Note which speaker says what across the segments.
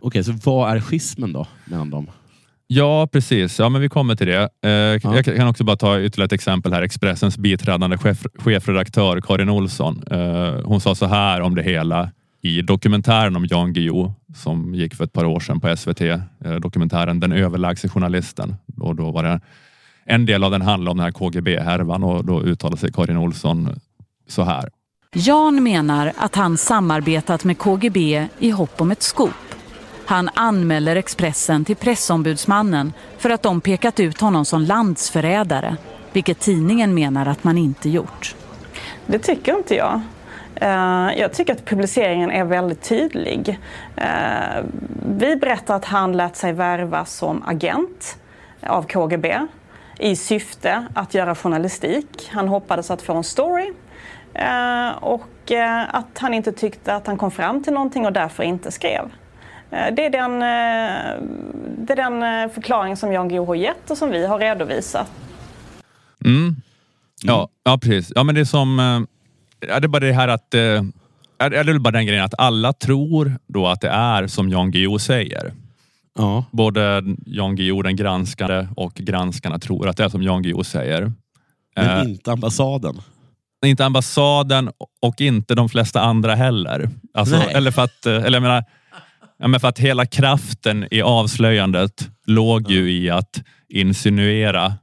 Speaker 1: Okej, så vad är schismen då mellan dem?
Speaker 2: Ja, precis. Ja, men vi kommer till det. Eh, Jag kan också bara ta ytterligare ett exempel här. Expressens biträdande chef, chefredaktör Karin Olsson. Eh, hon sa så här om det hela i dokumentären om Jan Guillou som gick för ett par år sedan på SVT. Eh, dokumentären Den överlägse journalisten. Och då var det en del av den handlade om den här KGB-härvan och då uttalade sig Karin Olsson så här.
Speaker 3: Jan menar att han samarbetat med KGB i hopp om ett skop. Han anmäler Expressen till pressombudsmannen för att de pekat ut honom som landsförrädare, vilket tidningen menar att man inte gjort.
Speaker 4: Det tycker inte jag. Eh, jag tycker att publiceringen är väldigt tydlig. Eh, vi berättar att han lät sig värva som agent av KGB i syfte att göra journalistik. Han hoppades att få en story eh, och att han inte tyckte att han kom fram till någonting och därför inte skrev. Eh, Det är den, eh, det är den eh, förklaring som Jan Guillou har gett och som vi har redovisat.
Speaker 2: Mm. Ja, ja, precis. Ja, men det är som... Ja, det är bara det här att... är- är Det är bara den grejen att alla tror då att det är som Jan Guillou säger.
Speaker 1: Ja.
Speaker 2: Både Jan Guillou, den granskande och granskarna tror att det är som Jan Guillou säger.
Speaker 1: Men
Speaker 2: Eh,
Speaker 1: inte ambassaden.
Speaker 2: inte ambassaden och inte de flesta andra heller. Alltså,
Speaker 1: Nej.
Speaker 2: eller för att, eller jag menar, ja, men för att hela kraften i avslöjandet låg ju i att insinuera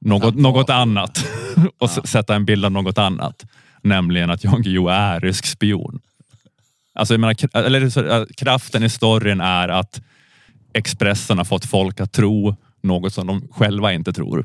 Speaker 2: något, något annat och sätta en bild av något annat. Nämligen att Jan Guillou är rysk spion. Alltså, jag menar, eller, kraften i storyn är att Expressen har fått folk att tro något som de själva inte tror.